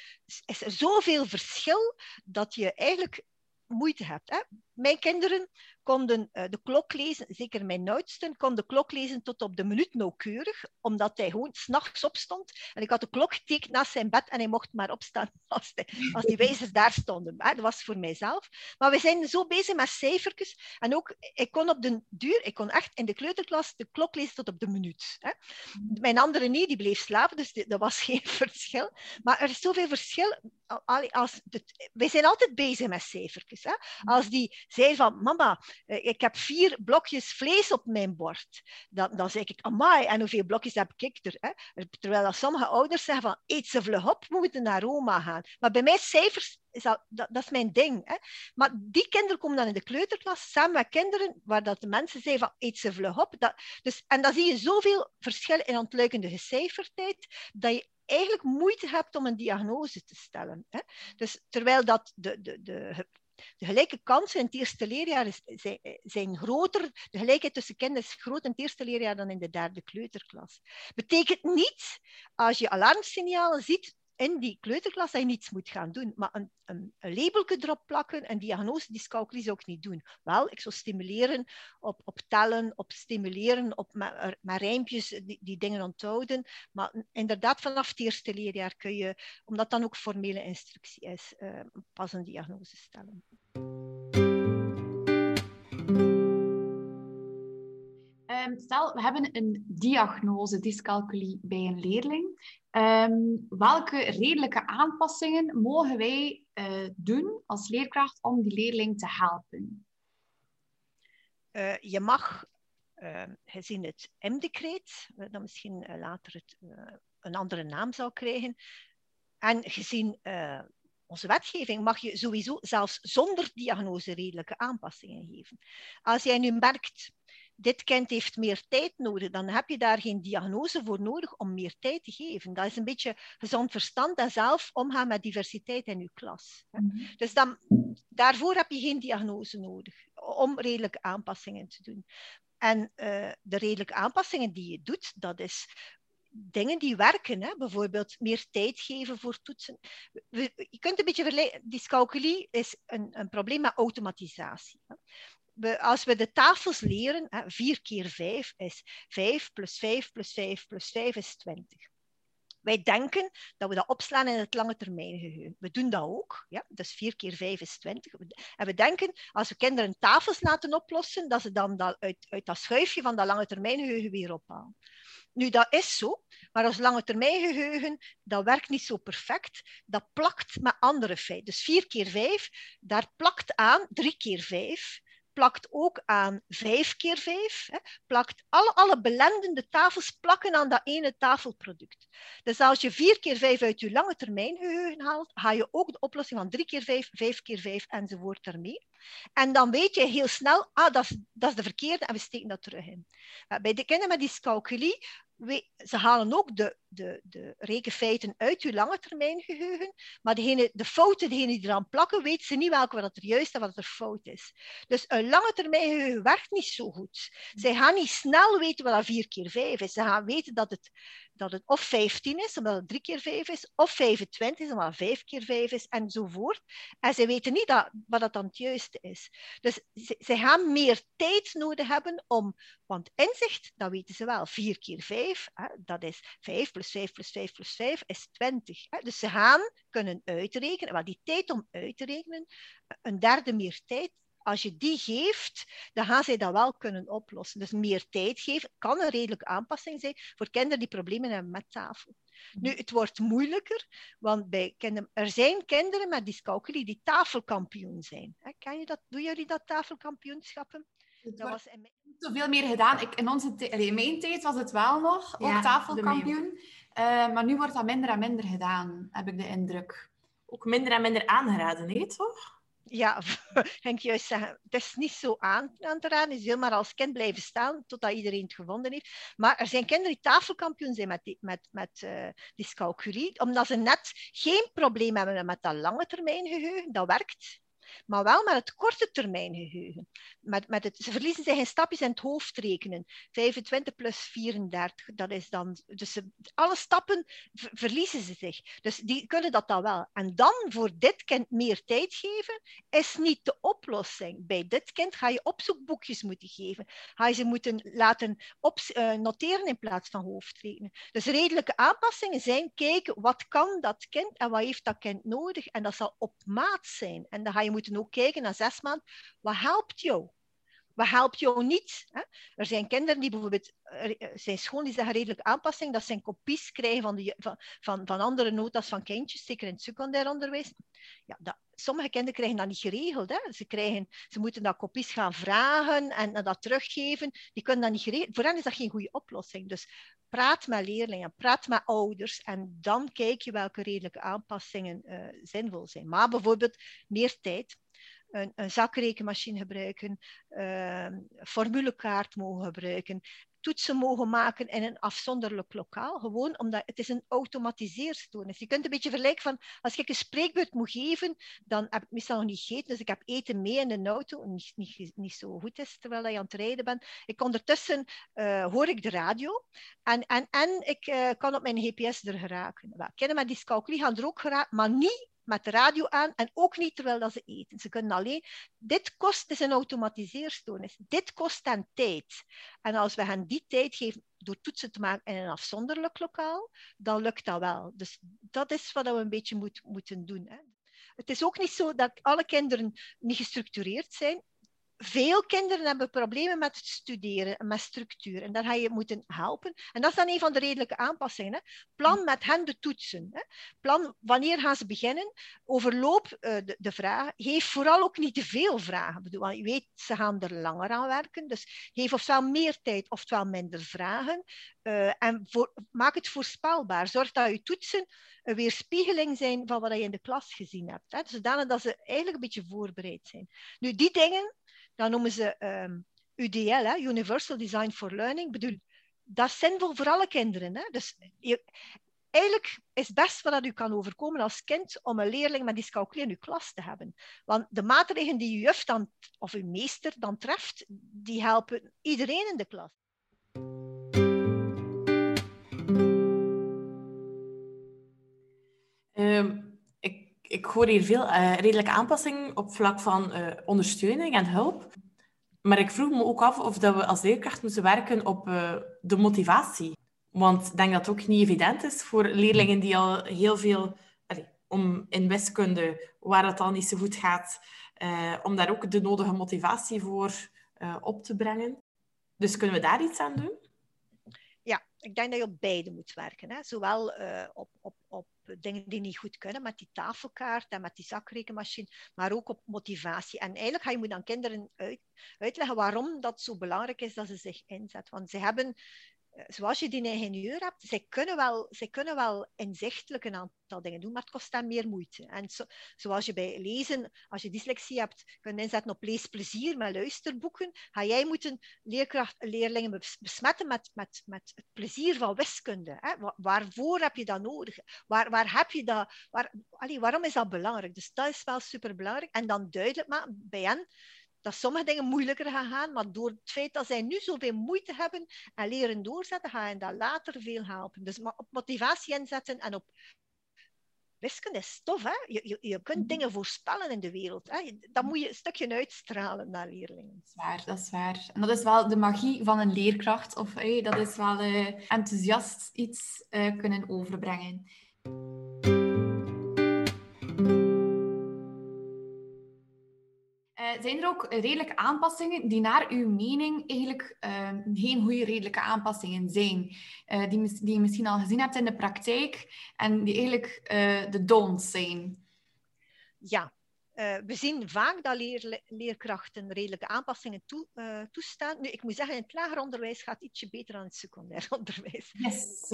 is er zoveel verschil dat je eigenlijk moeite hebt. Hè? Mijn kinderen konden uh, de klok lezen, zeker mijn oudste, kon de klok lezen tot op de minuut nauwkeurig, omdat hij gewoon s'nachts opstond. En ik had de klok getekend naast zijn bed en hij mocht maar opstaan als, als die wijzers daar stonden. Dat was voor mijzelf. Maar we zijn zo bezig met cijfertjes. En ook, ik kon op de duur, ik kon echt in de kleuterklas de klok lezen tot op de minuut. Hè? Mijn andere niet, die bleef slapen, dus dat was geen verschil. Maar er is zoveel verschil. Als wij zijn altijd bezig met cijfertjes. Hè? Als die zei van, mama, eh, ik heb vier blokjes vlees op mijn bord. Dan, dan zeg ik, amai, en hoeveel blokjes heb ik er? Hè? Terwijl dat sommige ouders zeggen van, eet ze vlug op, we moeten naar Roma gaan. Maar bij mij cijfers, is dat, dat, dat, is mijn ding. Hè? Maar die kinderen komen dan in de kleuterklas samen met kinderen waar dat de mensen zeggen van, eet ze vlug op. Dat, dus, en dan zie je zoveel verschil in ontluikende gecijferdheid, dat je eigenlijk moeite hebt om een diagnose te stellen. Hè? Dus terwijl dat de, de, de de gelijke kansen in het eerste leerjaar is, zijn, groter. De gelijkheid tussen kinderen is groter in het eerste leerjaar dan in de derde kleuterklas. Betekent niet, als je alarmsignalen ziet, in die kleuterklas dat je niets moet gaan doen. Maar een, een, een erop plakken, een diagnose dyscalculie zou ik niet doen. Wel, ik zou stimuleren op, op tellen, op stimuleren, op met rijmpjes die, die, dingen onthouden. Maar inderdaad, vanaf het eerste leerjaar kun je, omdat dan ook formele instructie is, uh, pas een diagnose stellen. Stel, we hebben een diagnose dyscalculie bij een leerling. Um, welke redelijke aanpassingen mogen wij uh, doen als leerkracht om die leerling te helpen? Uh, je mag, uh, gezien het M-decreet, dat misschien later het, een andere naam zou krijgen, en gezien onze wetgeving mag je sowieso zelfs zonder diagnose redelijke aanpassingen geven. Als jij nu merkt dit kind heeft meer tijd nodig, dan heb je daar geen diagnose voor nodig om meer tijd te geven. Dat is een beetje gezond verstand en zelf omgaan met diversiteit in je klas. Mhm. Dus dan, daarvoor heb je geen diagnose nodig om redelijke aanpassingen te doen. En uh, de redelijke aanpassingen die je doet, dat is dingen die werken. Hè? Bijvoorbeeld meer tijd geven voor toetsen. je kunt een beetje vergelijken. Dyscalculie is een, een probleem met automatisatie. Hè? We, als we de tafels leren, hè, 4 keer 5 is 5 plus 5 plus 5 plus 5 is 20. Wij denken dat we dat opslaan in het lange termijn geheugen. We doen dat ook. Ja? Dus 4 keer 5 is 20. En we denken, als we kinderen tafels laten oplossen, dat ze dan dat uit, uit dat schuifje van dat lange termijn geheugen weer ophalen. Nu, dat is zo, maar als lange termijn geheugen, dat werkt niet zo perfect. Dat plakt met andere feiten. Dus 4 keer 5, daar plakt aan 3 keer 5 plakt ook aan 5 keer 5. Hè, plakt alle, alle belendende tafels plakken aan dat ene tafelproduct. Dus als je 4 keer 5 uit je lange termijn geheugen haalt, ga je ook de oplossing van 3 keer 5, 5 keer 5 enzovoort ermee. En dan weet je heel snel, ah, dat is, dat is de verkeerde en we steken dat terug in. Bij de kinderen met dyscalculie ze halen ook de, de, de rekenfeiten uit je lange termijn geheugen, maar degene, de fouten, degene die eraan plakken, weten ze niet welke wat er juist en wat er fout is. Dus een lange termijn geheugen werkt niet zo goed. Zij gaan niet snel weten wat dat 4 keer 5 is. Ze gaan weten dat het, dat het of 15 is, omdat het 3 keer 5 is, of 25 is, omdat het 5 keer 5 is, enzovoort. En ze weten niet dat, wat dat dan het juiste is. Dus ze, ze gaan meer tijd nodig hebben om, want inzicht, dat weten ze wel, 4 keer 5 5, hè, dat is 5 plus 5 plus 5 plus 5 is 20. Hè. Dus ze gaan kunnen uitrekenen, maar die tijd om uit te rekenen, een derde meer tijd, als je die geeft, dan gaan zij dat wel kunnen oplossen. Dus meer tijd geven kan een redelijke aanpassing zijn voor kinderen die problemen hebben met tafel. Nu, het wordt moeilijker, want bij kinderen, er zijn kinderen met dyscalculie die tafelkampioen zijn. Ken je dat? Doen jullie dat tafelkampioenschappen? dat was in zoveel meer gedaan. Ik, in, onze in mijn tijd was het wel nog, ook tafelkampioen. Uh, maar nu wordt dat minder en minder gedaan, heb ik de indruk. Ook minder en minder aangeraden, nee, toch? Ja, zeggen, het is niet zo aan, aan te raden. Je wil maar als kind blijven staan totdat iedereen het gevonden heeft. Maar er zijn kinderen die tafelkampioen zijn met, met, met uh, dyscalculie, omdat ze net geen probleem hebben met dat lange termijn geheugen. Dat werkt maar wel met het korte termijn geheugen. Met, met het, ze verliezen zich in stapjes in het hoofd rekenen. 25 plus 34, dat is dan... Dus ze, alle stappen verliezen ze zich. Dus die kunnen dat dan wel. En dan voor dit kind meer tijd geven, is niet de oplossing. Bij dit kind ga je opzoekboekjes moeten geven. Ga je ze moeten laten op, uh, noteren in plaats van hoofdrekenen. Dus redelijke aanpassingen zijn kijken, wat kan dat kind en wat heeft dat kind nodig? En dat zal op maat zijn. En dan ga je moeten ook kijken na zes maanden, wat helpt jou? Wat helpt jou niet? Hè? Er zijn kinderen die bijvoorbeeld er zijn scholen die zeggen redelijk aanpassing, dat zijn kopies krijgen van, de, van, van, van andere notas van kindjes, zeker in het secundair onderwijs. Ja, dat, sommige kinderen krijgen dat niet geregeld. Hè. Ze, krijgen, ze moeten dat kopies gaan vragen en, en dat teruggeven. Die kunnen dat niet geregeld. Voor hen is dat geen goede oplossing. Dus praat met leerlingen, praat met ouders en dan kijk je welke redelijke aanpassingen uh, zinvol zijn. Maar bijvoorbeeld meer tijd een, een zakrekenmachine gebruiken, uh, formulekaart mogen gebruiken, toetsen mogen maken in een afzonderlijk lokaal. Gewoon omdat het is een automatiseerstoornis. Je kunt een beetje vergelijken van, als ik een spreekbeurt moet geven, dan heb ik meestal nog niet gegeten, dus ik heb eten mee in de auto, niet, niet, niet zo goed is terwijl je aan het rijden bent. Ik ondertussen uh, hoor ik de radio en, en, en ik uh, kan op mijn GPS er geraken. Wel, kinderen met dyscalculie gaan er ook geraken, maar niet met de radio aan en ook niet terwijl dat ze eten. Ze kunnen alleen... Dit kost is een automatiseerstoornis. Dit kost hen tijd. En als we hen die tijd geven door toetsen te maken in een afzonderlijk lokaal, dan lukt dat wel. Dus dat is wat we een beetje moet, moeten doen. Hè. Het is ook niet zo dat alle kinderen niet gestructureerd zijn veel kinderen hebben problemen met het studeren en met structuur. En daar ga je moeten helpen. En dat is dan een van de redelijke aanpassingen. Hè. Plan met hen de toetsen. Hè. Plan wanneer gaan ze beginnen. Overloop uh, de, de vraag. Geef vooral ook niet te veel vragen. Bedoel, want je weet, ze gaan er langer aan werken. Dus geef ofwel meer tijd ofwel minder vragen. Uh, en maak het voorspelbaar. Zorg dat je toetsen een weerspiegeling zijn van wat je in de klas gezien hebt. Hè. Zodanig dat ze eigenlijk een beetje voorbereid zijn. Nu, die dingen dan noemen ze um, UDL, hè, Universal Design for Learning, bedoel, dat is zinvol voor alle kinderen. Hè? Dus eigenlijk is het best wat u kan overkomen als kind om een leerling met dyscalculie in uw klas te hebben. Want de maatregelen die uw juf dan, of uw meester dan treft, die helpen iedereen in de klas. Ik, hoor hier veel uh, redelijke aanpassingen op vlak van uh, ondersteuning en hulp. Maar ik vroeg me ook af of dat we als leerkracht moeten werken op uh, de motivatie. Want ik denk dat het ook niet evident is voor leerlingen die al heel veel... Om in wiskunde, waar het al niet zo goed gaat, om daar ook de nodige motivatie voor op te brengen. Dus kunnen we daar iets aan doen? Ja, ik denk dat je op beide moet werken. Hè. Zowel op, op, op dingen die niet goed kunnen met die tafelkaart en met die zakrekenmachine, maar ook op motivatie. En eigenlijk ga je moet aan kinderen uit, uitleggen waarom dat zo belangrijk is dat ze zich inzetten. Want ze hebben eh, zoals je die ingenieur hebt, zij kunnen, wel, zij kunnen wel inzichtelijk een aantal dingen doen, maar het kost hen meer moeite. En zo, zoals je bij lezen, als je dyslexie hebt, kun je inzetten op leesplezier met luisterboeken, ga jij moeten leerkracht, leerlingen besmetten met, met, met het plezier van wiskunde. Hè? waarvoor heb je dat nodig? Waar, waar heb je dat? Waar, waarom is dat belangrijk? Dus dat is wel superbelangrijk. En dan duidelijk maken bij hen dat sommige dingen moeilijker gaan gaan, maar door het feit dat zij nu zoveel moeite hebben en leren doorzetten, gaan je dat later veel helpen. Dus op motivatie inzetten en op wiskunde is tof, hè? Je, je, je kunt mhm. dingen voorspellen in de wereld. Hè? Dat moet je een stukje uitstralen naar leerlingen. Dat is waar, dat is waar. En dat is wel de magie van een leerkracht. Of hey, dat is wel uh, enthousiast iets uh, kunnen overbrengen. Zijn er ook redelijke aanpassingen die naar uw mening eigenlijk uh, geen goede redelijke aanpassingen zijn? Uh, die, die je misschien al gezien hebt in de praktijk en die eigenlijk de don'ts zijn? Ja, we zien vaak dat leer, leerkrachten redelijke aanpassingen toe, toestaan. Nu, ik moet zeggen, in het lager onderwijs gaat het ietsje beter dan het secundair onderwijs. Yes.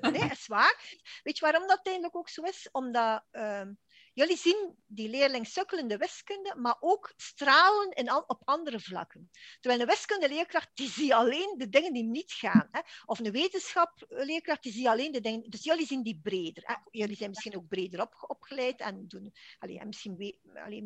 nee, is waar. Weet je waarom dat eigenlijk ook zo is? Omdat ehm, Jullie zien die leerling sukkelen in de wiskunde, maar ook stralen in op andere vlakken. Terwijl een wiskundeleerkracht, die zie alleen de dingen die niet gaan. Hè? Of een wetenschapleerkracht, die zie alleen de dingen... Dus jullie zien die breder. Jullie zijn misschien ook breder op, opgeleid en doen allee, misschien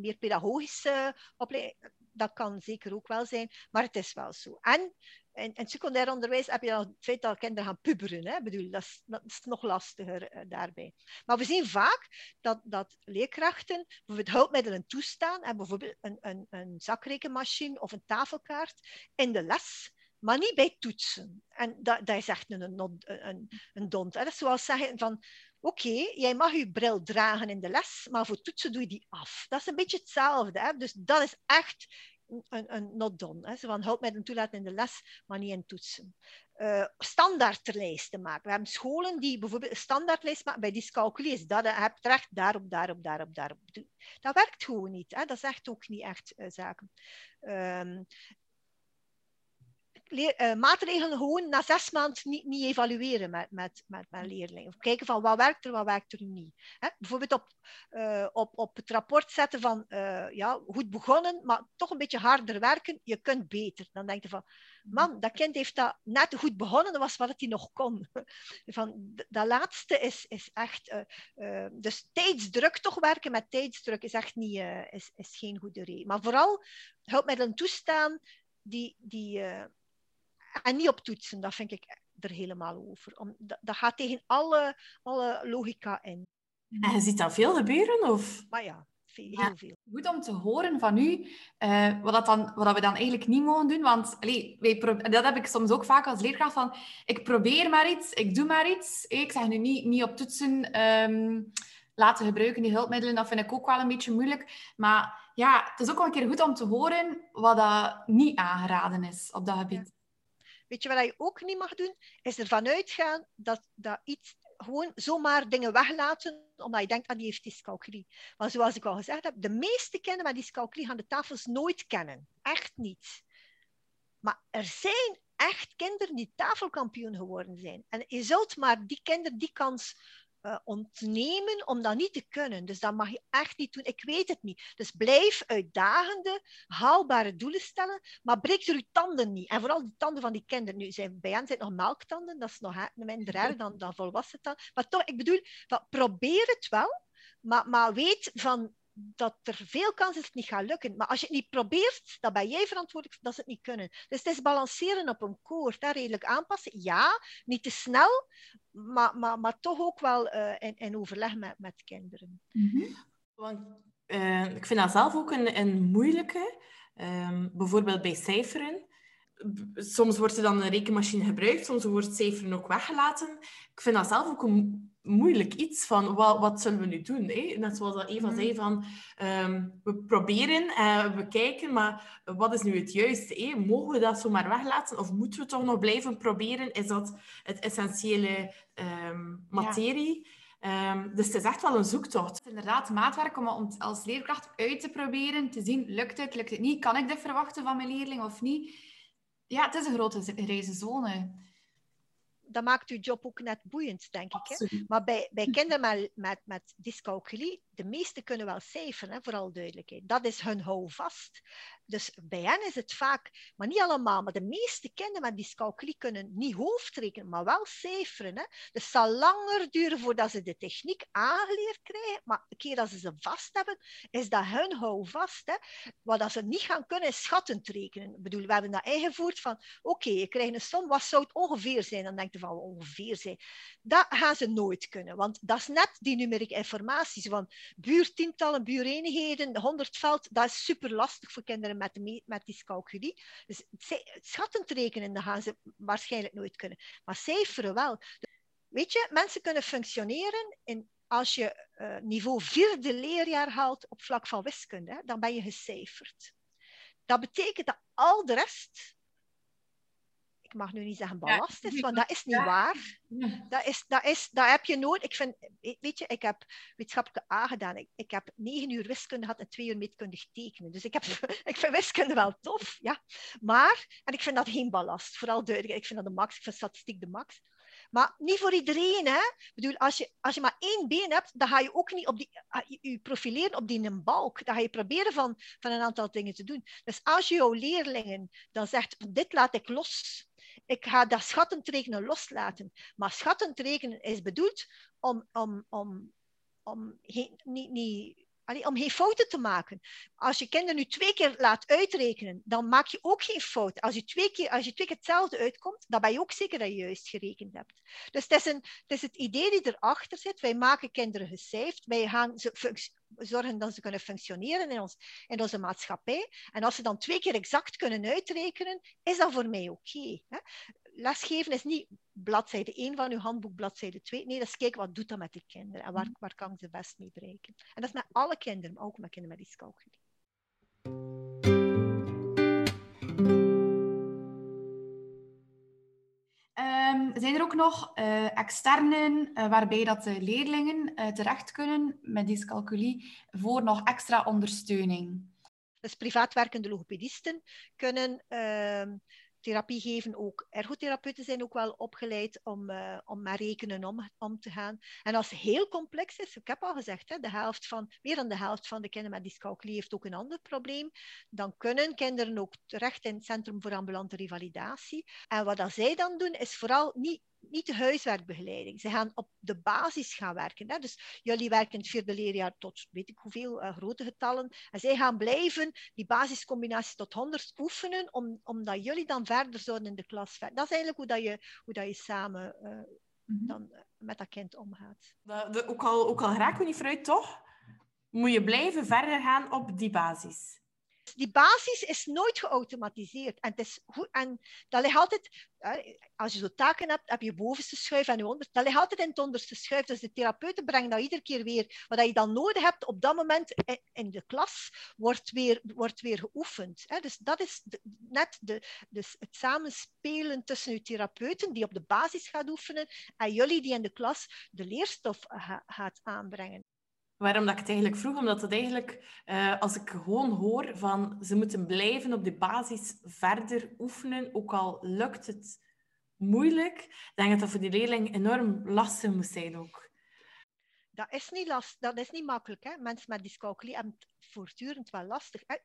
meer pedagogische opleiding. Dat kan zeker ook wel zijn, maar het is wel zo. En in, in secundair onderwijs heb je dan het feit kinderen gaan puberen. Hè? Bedoel, dat, is, dat is nog lastiger uh, daarbij. Maar we zien vaak dat, dat leerkrachten bijvoorbeeld hulpmiddelen toestaan. En bijvoorbeeld een, een, een zakrekenmachine of een tafelkaart in de les maar niet bij toetsen. En dat, dat is echt een, een, een, dont. Dat is zoals zeggen van, oké, jij mag je bril dragen in de les, maar voor toetsen doe je die af. Dat is een beetje hetzelfde. Hè? Dus dat is echt een, een not done. Hè. Van hulpmiddelen toelaten in de les, maar niet in toetsen. Uh, standaardlijsten maken. We hebben scholen die bijvoorbeeld een standaardlijst maken bij dyscalculie. Is dat je terecht daarop, daarop, daarop, daarop. Dat werkt gewoon niet. Hè. Dat is echt ook niet echt uh, zaken. Um, uh, maatregelen gewoon na zes maanden niet, niet evalueren met, met, met, met leerlingen. Of kijken van wat werkt er, wat werkt er niet. Hè? Bijvoorbeeld op, uh, op, op het rapport zetten van uh, ja, goed begonnen, maar toch een beetje harder werken, je kunt beter. Dan denk je van, man, dat kind heeft dat net goed begonnen, dat was wat hij nog kon. Van, dat laatste is, is echt... dus tijdsdruk, toch werken met tijdsdruk is echt niet, is, is geen goede reden. Maar vooral hulpmiddelen toestaan die, die, en niet op toetsen, dat vind ik er helemaal over. Om, dat, dat gaat tegen alle, alle logica in. En je ziet dat veel gebeuren? Of? Maar ja, veel, heel veel. Goed om te horen van u, uh, wat, dat dan, wat we dan eigenlijk niet mogen doen. Want allee, wij dat heb ik soms ook vaak als leerkracht van, ik probeer maar iets, ik doe maar iets. Ik zeg nu niet, niet op toetsen um, laten gebruiken, die hulpmiddelen. Dat vind ik ook wel een beetje moeilijk. Maar ja, het is ook wel een keer goed om te horen wat dat niet aangeraden is op dat gebied. Weet je wat je ook niet mag doen? Is ervan uitgaan dat, dat iets gewoon zomaar dingen weglaten, omdat je denkt, ah, die heeft dyscalculie. Maar zoals ik al gezegd heb, de meeste kinderen met dyscalculie gaan de tafels nooit kennen. Echt niet. Maar er zijn echt kinderen die tafelkampioen geworden zijn. En je zult maar die kinderen die kans uh, ontnemen om dat niet te kunnen. Dus dat mag je echt niet doen. Ik weet het niet. Dus blijf uitdagende, haalbare doelen stellen, maar breek er je tanden niet. En vooral de tanden van die kinderen. Nu, zijn, bij hen zijn nog melktanden, dat is nog minder erg dan, dan volwassen tanden. Maar toch, ik bedoel, probeer het wel, maar, maar weet van dat er veel kans is dat het niet gaat lukken. Maar als je het niet probeert, dan ben jij verantwoordelijk dat ze het niet kunnen. Dus het is balanceren op een koord, daar redelijk aanpassen. Ja, niet te snel, maar, maar, maar toch ook wel uh, in, in, overleg met, met kinderen. Mm Want uh, ik vind dat zelf ook een, een moeilijke. Um, bijvoorbeeld bij cijferen. Soms wordt er dan een rekenmachine gebruikt, soms wordt cijferen ook weggelaten. Ik vind dat zelf ook een moeilijk iets van wat, wat zullen we nu doen? Hè? Net zoals dat Eva mhm. zei, van, um, we proberen en we kijken, maar wat is nu het juiste? Hè? Mogen we dat zomaar weglaten of moeten we toch nog blijven proberen? Is dat het essentiële um, materie? Ja. Um, dus het is echt wel een zoektocht. Het is inderdaad maatwerk om, om als leerkracht uit te proberen, te zien, lukt het, lukt het niet? Kan ik dit verwachten van mijn leerling of niet? Ja, het is een grote grijze zone dat maakt uw job ook net boeiend, denk ik. Hè? Maar bij, bij kinderen met, met, met dyscalculie, de meesten kunnen wel cijferen, hè, vooral duidelijkheid. Dat is hun houvast. Dus bij hen is het vaak, maar niet allemaal, maar de meeste kinderen met dyscalculie kunnen niet hoofdrekenen, maar wel cijferen. Hè. Dus het zal langer duren voordat ze de techniek aangeleerd krijgen, maar een keer dat ze ze vast hebben, is dat hun houvast. Hè. Wat ze niet gaan kunnen, is schattend rekenen. Ik bedoel, we hebben dat ingevoerd van, oké, je krijgt een som, wat zou het ongeveer zijn? Dan denk je van, ongeveer zijn. Dat gaan ze nooit kunnen, want dat is net die numerieke informatie, van buurtientallen, buureenheden, 100 veld, dat is super lastig voor kinderen met, met dyscalculie. Dus schattend rekenen dat gaan ze waarschijnlijk nooit kunnen. Maar cijferen wel. Weet je, mensen kunnen functioneren in, als je uh, niveau vierde leerjaar haalt op vlak van wiskunde, dan ben je gecijferd. Dat betekent dat al de rest mag nu niet zeggen ballast is, want dat is niet waar. Dat, is, dat, is, dat heb je nooit. Ik vind, weet je, ik heb wetenschappelijke A gedaan. Ik, ik heb negen uur wiskunde gehad en twee uur meetkundig tekenen. Dus ik, heb, ik vind wiskunde wel tof, ja. Maar, en ik vind dat geen ballast. Vooral duidelijk, ik vind dat de max. Ik vind statistiek de max. Maar niet voor iedereen. Hè? Ik bedoel, als je, als je maar één been hebt, dan ga je ook niet op die, ah, je profileren op die een balk. Dan ga je proberen van, van een aantal dingen te doen. Dus als je jouw leerlingen dan zegt, dit laat ik los ik ga dat schattend rekenen loslaten. Maar schattend rekenen is bedoeld om, om, om, om niet, niet om geen fouten te maken. Als je kinderen nu twee keer laat uitrekenen, dan maak je ook geen fout. Als je twee keer, als je twee keer hetzelfde uitkomt, dan ben je ook zeker dat je juist gerekend hebt. Dus het is, een, het, is het idee die erachter zit. Wij maken kinderen gecijfd. Wij gaan ze zorgen dat ze kunnen functioneren in, ons, in onze maatschappij. En als ze dan twee keer exact kunnen uitrekenen, is dat voor mij oké. lesgeven is niet bladzijde 1 van uw handboek, bladzijde 2. Nee, dat is kijken wat doet dat met de kinderen en waar, waar kan ik ze best mee bereiken. En dat is met alle kinderen, ook met kinderen met dyscalculie. Zijn er ook nog uh, externen uh, waarbij dat de leerlingen uh, terecht kunnen met dyscalculie voor nog extra ondersteuning? Dus privaat werkende logopedisten kunnen ehm, therapie geven ook. Ergotherapeuten zijn ook wel opgeleid om, uh, om met rekenen om, om te gaan. En als het heel complex is, ik heb al gezegd, hè, de helft van, meer dan de helft van de kinderen met dyscalculie heeft ook een ander probleem, dan kunnen kinderen ook terecht in het Centrum voor Ambulante Revalidatie. En wat dat zij dan doen, is vooral niet niet de huiswerkbegeleiding. Ze gaan op de basis gaan werken. Hè. Dus jullie werken het vierde leerjaar tot weet ik hoeveel uh, grote getallen. En zij gaan blijven die basiscombinatie tot 100 oefenen, om, omdat jullie dan verder zouden in de klas. Dat is eigenlijk hoe, dat je, hoe dat je samen uh, dan eh, met dat kind omgaat. De, ook, al, ook al raken we niet vooruit, toch? Moet je blijven verder gaan op die basis die basis is nooit geautomatiseerd. En, het is goed, en dat ligt altijd, als je zo taken hebt, heb je bovenste schuif en je onderste. Dat ligt altijd in het onderste schuif. Dus de therapeuten brengen dat iedere keer weer. Wat je dan nodig hebt op dat moment in de klas, wordt weer, wordt weer geoefend. Dus dat is net de, dus het samenspelen tussen je therapeuten, die op de basis gaat oefenen, en jullie die in de klas de leerstof gaat aanbrengen. Waarom dat ik het eigenlijk vroeg? Omdat het eigenlijk, uh, als ik gewoon hoor van ze moeten blijven op de basis verder oefenen, ook al lukt het moeilijk, denk ik dat voor die leerling enorm lastig moet zijn ook. Dat is niet, last, dat is niet makkelijk. Hè? Mensen met dyscalculie hebben het voortdurend wel lastig. Hè?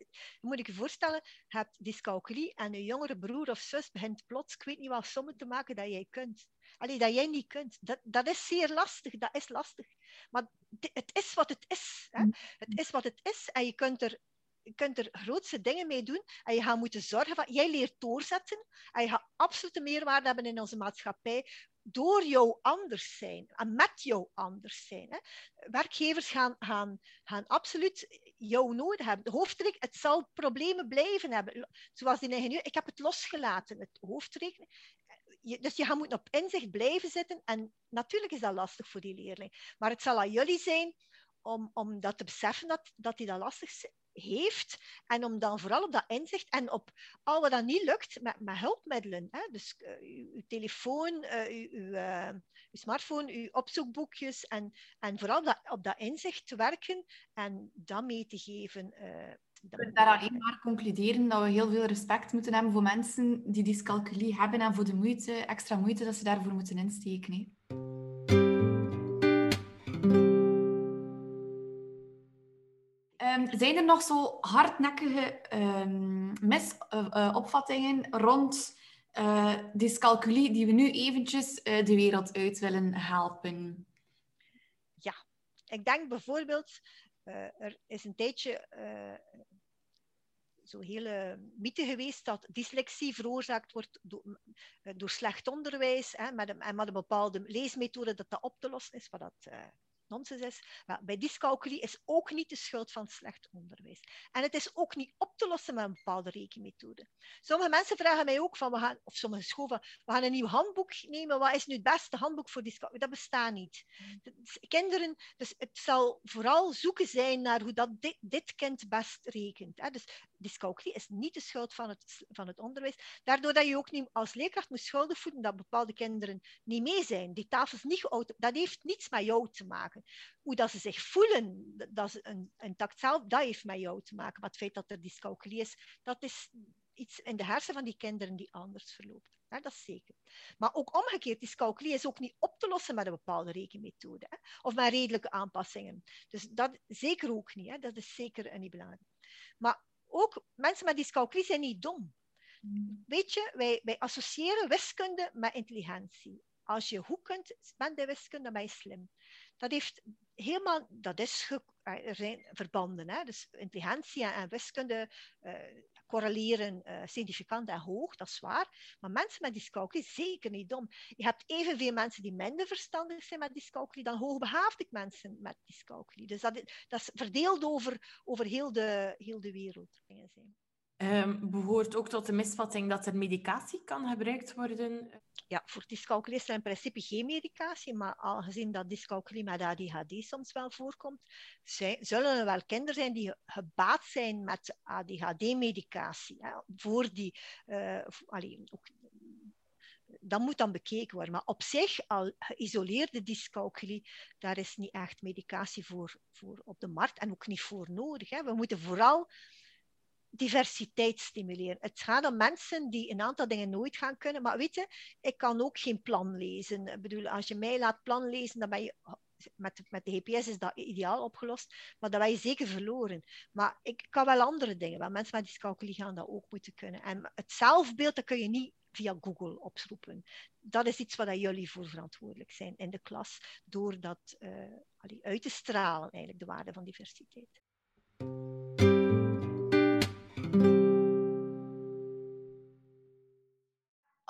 moet ik je voorstellen, je hebt dyscalculie en een jongere broer of zus begint plots, ik weet niet wat, sommen te maken dat jij kunt. Allee, dat jij niet kunt. Dat, dat is zeer lastig, dat is lastig. Maar het is wat het is. Hè? Mm. Het is wat het is en je kunt er je kunt er grootste dingen mee doen en je gaat moeten zorgen van, jij leert doorzetten en je gaat absolute meerwaarde hebben in onze maatschappij door jou anders zijn en met jou anders zijn. Hè. Werkgevers gaan, gaan, gaan absoluut jou nodig hebben. De het zal problemen blijven hebben. Zoals die ingenieur, ik heb het losgelaten, het hoofdrekenen. dus je gaat op inzicht blijven zitten en natuurlijk is dat lastig voor die leerling. Maar het zal aan jullie zijn om, om dat te beseffen dat, dat die dat lastig heeft. En om dan vooral op dat inzicht en op al wat dat niet lukt met, met hulpmiddelen. Hè? Dus uh, uw, telefoon, uh, uw, uh, uw, smartphone, uw opzoekboekjes. En, en vooral op dat, op dat inzicht te werken en dat mee te geven. Ik wil daar alleen maar concluderen dat we heel veel respect moeten hebben voor mensen die dyscalculie hebben en voor de moeite, extra moeite dat ze daarvoor moeten insteken. Hè. Ehm, zijn er nog zo hardnekkige um, misopvattingen uh, rond uh, dyscalculie die we nu eventjes de wereld uit willen helpen? Ja, ik denk bijvoorbeeld, er is een tijdje zo'n hele mythe geweest dat dyslexie veroorzaakt wordt door, door slecht onderwijs hè, met, en met een bepaalde leesmethode dat dat op te lossen is, wat dat nonsens is. Maar bij dyscalculie is ook niet de schuld van slecht onderwijs. En het is ook niet op te lossen met een bepaalde rekenmethode. Sommige mensen vragen mij ook van, we gaan, of sommige scholen, we gaan een nieuw handboek nemen. Wat is nu het beste handboek voor dyscalculie? Dat bestaat niet. Kinderen, dus het zal vooral zoeken zijn naar hoe dat dit, kind best rekent. Hè. Dus dyscalculie is niet de schuld van het, van het onderwijs. Daardoor dat je ook niet als leerkracht moet schuldig dat bepaalde kinderen niet mee zijn. Die tafel is niet geauto. Dat heeft niets met jou te maken. Hoe dat ze zich voelen, dat is een, een tact zelf, dat heeft met jou te maken. Maar het feit dat er dyscalculie is, dat is iets in de hersenen van die kinderen die anders verloopt. Dat is zeker. Maar ook omgekeerd, dyscalculie is ook niet op te lossen met een bepaalde rekenmethode. Hè? Of met redelijke aanpassingen. Dus dat zeker ook niet. Hè? Dat is zeker niet belangrijk. Maar ook mensen met dyscalculie zijn niet dom. Weet je, wij, associëren wiskunde met intelligentie. Als je goed kunt, bent de wiskunde, dan ben je slim. Dat heeft helemaal, dat is eh, verbanden. Hè? Dus intelligentie en, wiskunde correleren uh, significant en hoog, dat is waar. Maar mensen met dyscalculie, zeker niet dom. Je hebt evenveel mensen die minder verstandig zijn met dyscalculie dan hoogbegaafde mensen met dyscalculie. Dus dat, dat is verdeeld over, over heel, de, heel de wereld. Um, behoort ook tot de misvatting dat er medicatie kan gebruikt worden? Ja, voor dyscalculie is er in principe geen medicatie, maar aangezien dat dyscalculie met ADHD soms wel voorkomt, zijn, zullen er wel kinderen zijn die gebaat zijn met ADHD-medicatie. Voor die, allee, ook, dat moet dan bekeken worden. Maar op zich, al geïsoleerde dyscalculie, daar is niet echt medicatie voor, voor op de markt en ook niet voor nodig. Hè. We moeten vooral diversiteit stimuleren. Het gaat om mensen die een aantal dingen nooit gaan kunnen. Maar weet je, ik kan ook geen plan lezen. Ik bedoel, als je mij laat plan lezen, dan ben je met, met de GPS is dat ideaal opgelost, maar ben je zeker verloren. Maar ik kan wel andere dingen. Want mensen met dyscalculie gaan dat ook moeten kunnen. En het zelfbeeld, dat kun je niet via Google oproepen. Dat is iets waar jullie voor verantwoordelijk zijn in de klas, door dat uh, uit te stralen, eigenlijk, de waarde van diversiteit.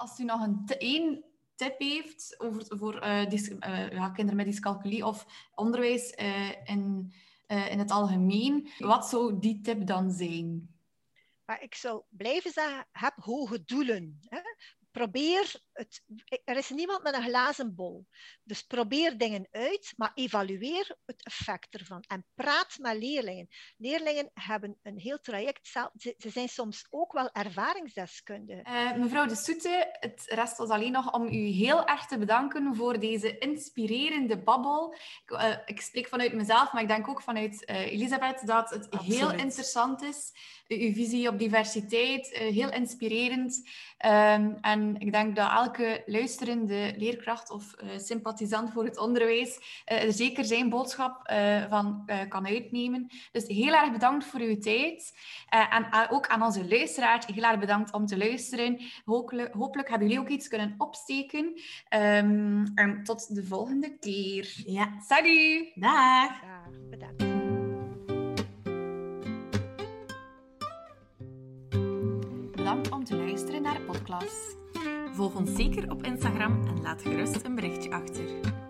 Als u nog een één tip heeft over, voor uh, ja, kinderen met dyscalculie of onderwijs uh, in, in het algemeen, wat zou die tip dan zijn? Maar ik zou blijven zeggen, heb hoge doelen. Hè? Probeer het. Er is niemand met een glazen bol. Dus probeer dingen uit, maar evalueer het effect ervan. En praat met leerlingen. Leerlingen hebben een heel traject. Ze, zijn soms ook wel ervaringsdeskundigen. Uh, mevrouw De Soete, het rest was alleen nog om u heel erg te bedanken voor deze inspirerende babbel. Ik, uh, ik spreek vanuit mezelf, maar ik denk ook vanuit uh, Elisabeth dat het heel interessant is. Uw visie op diversiteit, heel inspirerend. Um, ik denk dat elk elke luisterende leerkracht of uh, sympathisant voor het onderwijs uh, er zeker zijn boodschap uh, van kan uitnemen. Dus heel erg bedankt voor uw tijd. en ook aan onze luisteraars, heel erg bedankt om te luisteren. Hopelijk, hopelijk hebben jullie ook iets kunnen opsteken. Um, en tot de volgende keer. Ja. Salut! Dag! Dag, bedankt. Bedankt om te luisteren naar de podcast. Volg ons zeker op Instagram en laat gerust een berichtje achter.